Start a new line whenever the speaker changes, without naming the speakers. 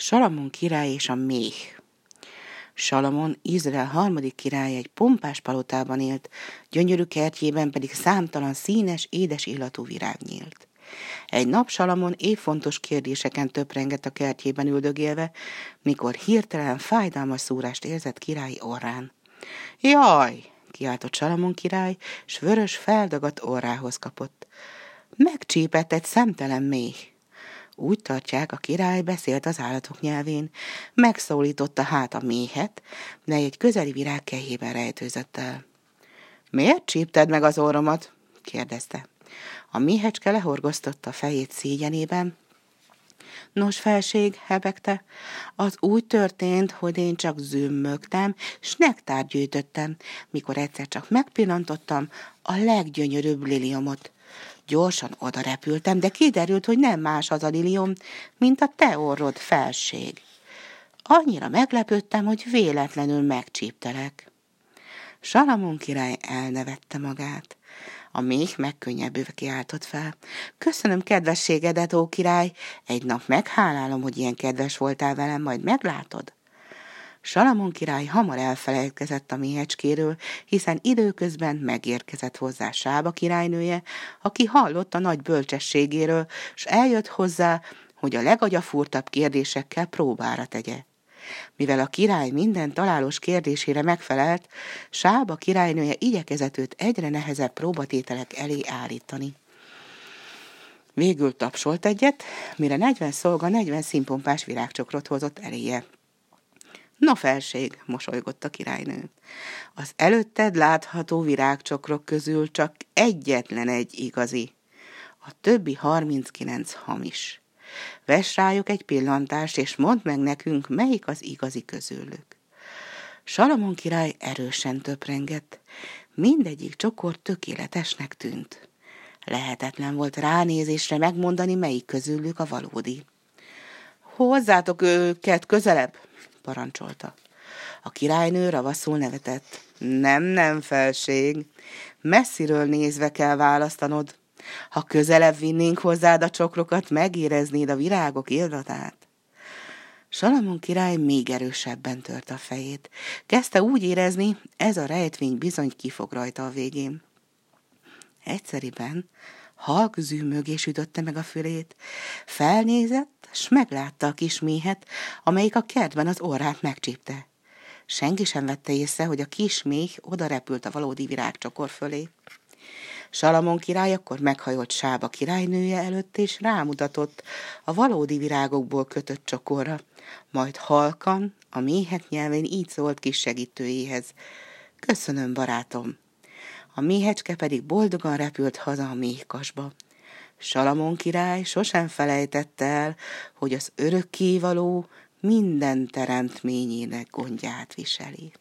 Salamon király és a méh. Salamon, Izrael harmadik király egy pompás palotában élt, gyönyörű kertjében pedig számtalan színes, édes illatú virág nyílt. Egy nap Salamon épp fontos kérdéseken töprengett a kertjében üldögélve, mikor hirtelen fájdalmas szúrást érzett királyi orrán. Jaj! kiáltott Salamon király, s vörös feldagadt orrához kapott. Megcsípett egy szemtelen méh. Úgy tartják, a király beszélt az állatok nyelvén, megszólította hát a méhet, de egy közeli virág kehében rejtőzött el. Miért csípted meg az orromat? kérdezte. A méhecske lehorgoztotta a fejét szégyenében. Nos, felség, hebegte, az úgy történt, hogy én csak zümmögtem, s nektárt gyűjtöttem, mikor egyszer csak megpillantottam a leggyönyörűbb liliomot. Gyorsan oda repültem, de kiderült, hogy nem más az a lilium, mint a te orrod felség. Annyira meglepődtem, hogy véletlenül megcsíptelek. Salamon király elnevette magát. A méh megkönnyebbülve kiáltott fel. Köszönöm kedvességedet, ó király, egy nap meghálálom, hogy ilyen kedves voltál velem, majd meglátod. Salamon király hamar elfelejtkezett a méhecskéről, hiszen időközben megérkezett hozzá Sába királynője, aki hallott a nagy bölcsességéről, s eljött hozzá, hogy a legagyafúrtabb kérdésekkel próbára tegye. Mivel a király minden találós kérdésére megfelelt, Sába királynője igyekezett őt egyre nehezebb próbatételek elé állítani. Végül tapsolt egyet, mire 40 szolga 40 színpompás virágcsokrot hozott eléje. No felség, mosolygott a királynő. Az előtted látható virágcsokrok közül csak egyetlen egy igazi. A többi 39 hamis. Vess rájuk egy pillantást, és mondd meg nekünk, melyik az igazi közülük. Salamon király erősen töprengett. Mindegyik csokor tökéletesnek tűnt. Lehetetlen volt ránézésre megmondani, melyik közülük a valódi. Hozzátok őket közelebb, parancsolta. A királynő ravaszul nevetett. Nem, nem, felség. Messziről nézve kell választanod. Ha közelebb vinnénk hozzád a csokrokat, megéreznéd a virágok illatát. Salamon király még erősebben tört a fejét. Kezdte úgy érezni, ez a rejtvény bizony kifog rajta a végén. Egyszeriben halk zűmögés ütötte meg a fülét. Felnézett, s meglátta a kis méhet, amelyik a kertben az orrát megcsípte. Senki sem vette észre, hogy a kis méh oda repült a valódi virágcsokor fölé. Salamon király akkor meghajolt Sába királynője előtt, és rámutatott a valódi virágokból kötött csokorra. Majd halkan, a méhet nyelvén így szólt kis segítőjéhez. Köszönöm, barátom. A méhecske pedig boldogan repült haza a méhkasba. Salamon király sosem felejtette el, hogy az örökkévaló minden teremtményének gondját viseli.